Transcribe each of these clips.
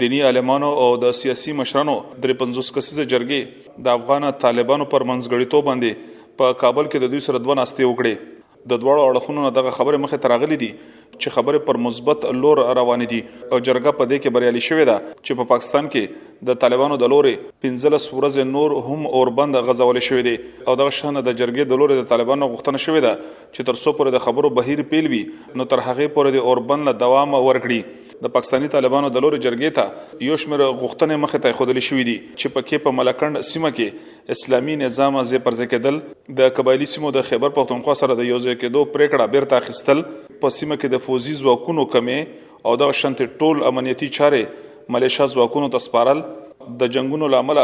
دیني عالمانو او د سیاسي مشرانو درې پنځوس کسیزه جرګې د افغان طالبانو پر منځګړیتوب باندې په کابل کې د دوی سره دوه ناستې وکړې د دواړو اړخونو نه دغه خبره مخه تراغلي دي چې خبره پر مثبت لور روان دي او جرګه په دې کې بریالي شوې ده چې په پاکستان کې د طالبانو د لوري 15 ورځې نور هم اوربند غزول شوې دي او دغه شان د جرګې د لوري د طالبانو غوښتنه شوې ده چې تر څو پر د خبرو بهیر پیلوي نو تر هغه پر د اوربند له دوام ورکړي د پاکستاني طالبانو د لوري جرګې ته یو شمېر غوښتنې مخې ته خودلې شوې دي چې پکې په ملکند سیمه کې اسلامي نظام ځې پر ځای کېدل د قبایلی سیمو د خیبر پښتونخوا سره د یوځای کېدو پریکړه بیرته اخیستل په سیمه کې د فوزي ځواکونو کمی او د شنت ټول امنیتي چارې ملیشا ځواکونو ته سپارل د جنگونو لامل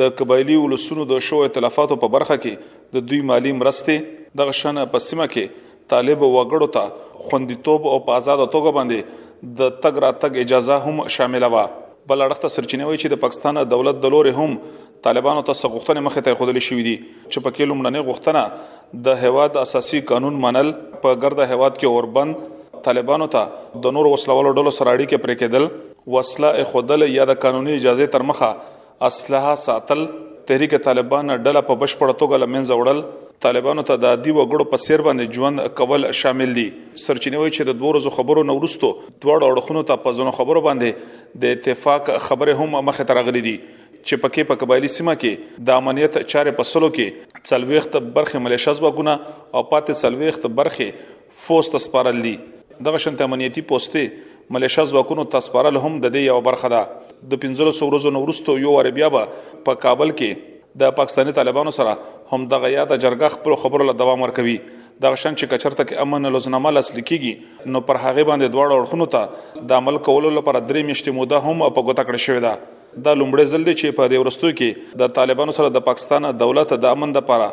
د قبایلی ولسونو د شو ائتلافاتو په برخه کې د دوی مالی مرستې د غشنه په سیمه کې طالب وګړو ته خوندیتوب او په آزاد توګه باندې د تګ راتګ اجازه هم شامله وه بل اړخ ته سرچینه وایي چې د پاکستان دولت د لورې هم طالبانو ته سغښتنې مخې ته خودلې شوې دي چې په کې لومړنۍ غوښتنه د هواد اساسي قانون منل په ګرد هواد کې اوربند طالبانو ته د نور وسلوالو ډلو سره اړیکې پرې کېدل وسله خودل یا د قانوني اجازه تر مخه اسلحه ساتل، تحریک طالبان ډله په بشپړه توګه له منځه وړل، طالبانو ته د عادي وګړو په څیر باندې ژوند کول شامل دي سرچینې وایي چې د دوه ورځو خبرو نه وروسته دواړو اړخونو ته په ځینو خبرو باندې د اتفاق خبرې هم مخې ته راغلي دي چې پکې په قبایلی سیمه کې د امنیت چارې په سلو کې څلويخت برخه ملیشه ځواکونه او پاتې څلويخت برخه فوځ ته سپارل دي. دغه شانتې امنیتي پوستې ملیشه ځواکونو ته سپارل هم د دې یوه برخه ده. د پنځلسو ورځو نه وروسته یو وارې بیا به په کابل کې د پاکستاني طالبانو سره هم دغه یاده جرګه خپلو خبرو له دوام ورکوي. دغه شان چې که چرته کې امن لوظنامه لاسلیک کیږي نو پر هغې باندې دواړو اړخونو ته د عمل کولو لپاره درې میاشتې موده هم په ګوته کړې شوې ده. دا لومړی ځل دی چې په دې وروستیو کې د طالبانو سره د پاکستان دولت د امن لپاره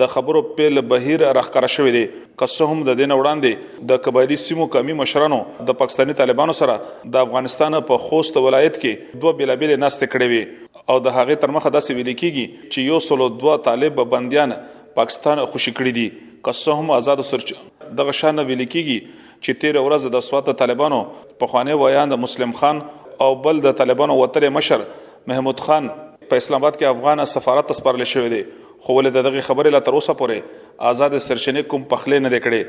د خبرو په له بهیر راخکاره شوې دي که څه هم د دین وړاندې د قبایلی سیمو قومي مشرانو د پاکستاني طالبانو سره د افغانستان په خوست ولایت کې دوه بیلابیل ناست کړي وي او د هغه تر مخه داسې ویل کیږي چې یو سلو دوه طالب بنديان پاکستان خوشی کړی دي که څه هم آزاد سرچ دغه شان ویل کیږي چې تیر ورځ د سوات طالبانو په خوانې ویاند مسلم خان او بل د طالبانو وتلې مشر محمود خان په اسلام آباد کې افغان سفارت سپارل شوې دي خو ولې د دغې خبرې لا تر اوسه پورې آزادې سرچینې کوم پخلی نه دی کړی.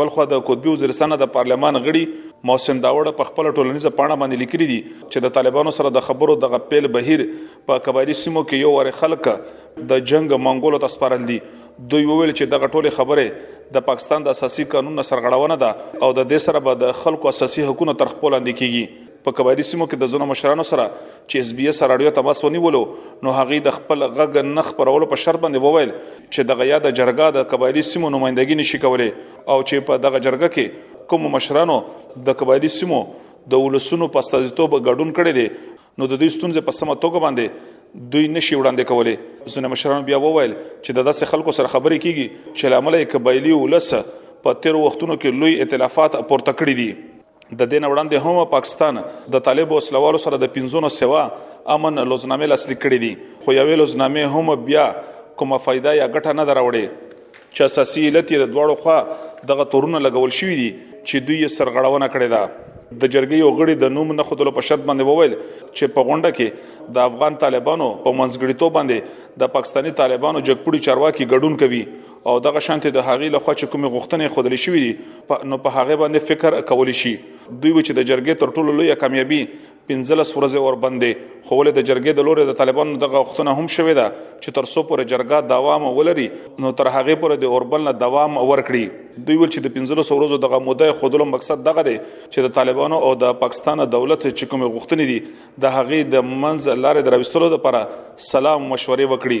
بلخوا د قطبي وزیرستان د پارلمان غړي محسن داوړ په خپله ټولنیزه پاڼه باندې لیکلي دي چې د طالبانو سره د خبرو دغه پیل بهیر په قبایلي سیمو کې یو وارې خلک د جنګ منګولو ته سپارل دي. دوی وویل چې دغه ټولې خبرې د پاکستان د اساسي قانون نه سرغړونه ده او د دې سره به د خلکو اساسي حقونه تر خپل لاندې کېږي. په قبایلی سیمو کې د ځینو مشرانو سره چې اس بي اس رادیو تماس ونیولو نو هغه د خپل غږ نه خبرولو په شرط باندې وویل چې دغه یاد جرګه د قبایلی سیمو نمائندګي نشي کولای او چې په دغه جرګه کې کوم مشرانو د قبایلی سیمو د ولسونو په استازیتوب ګډون کړي دي نو د دې ستونزې په سمه توګه باندې دوی نشي وړاندې کولای ځنه مشرانو بیا وویل چې د داسې خلکو سره خبرې کیږي چې لامل یې قبایلی ولس په تیر وختونو کې لوی ائتلافات پورته کړی دي د دین وړاندې هم پاکستان د طالب وسلوالو سره د 15 سوا امن لوزنامه لاسلیک کړې دي خو یوې لوزنامه هم بیا کومه فائدہ یا ګټه نه دراوړې چې اساسي علت یې د دواړو خوا دغه تورونه لګول شوې دي چې دوی یې سرغړونه کړې ده د جرګې یو غړي د نوم نه خودلو په شرط باندې وویل چې په غونډه کې د افغان طالبانو په منځګړیتوب باندې د پاکستانی طالبانو جګپړي چارواکي ګډون کوي او دغه شانته د هغې لخوا چې کومې غوښتنې خودل شوې دي نو په هغه باندې فکر کول شي دوی چې د جرګې تر ټولو لوی کامیابی 15 ورځې اور بندې خو ولې د جرګې د لوري د طالبانو دغه غوښتنه هم شوې ده چې تر څو پر جرګه دوام ولري نو تر هغه پر د اوربل نه دوام ورکړي دوی ول چې د 15 ورځو دغه موده خودلو مقصد دغه دی چې د طالبانو او د پاکستان دولت چې کوم غوښتنې دي د هغې د منځ لارې دروستلو لپاره سلام مشورې وکړي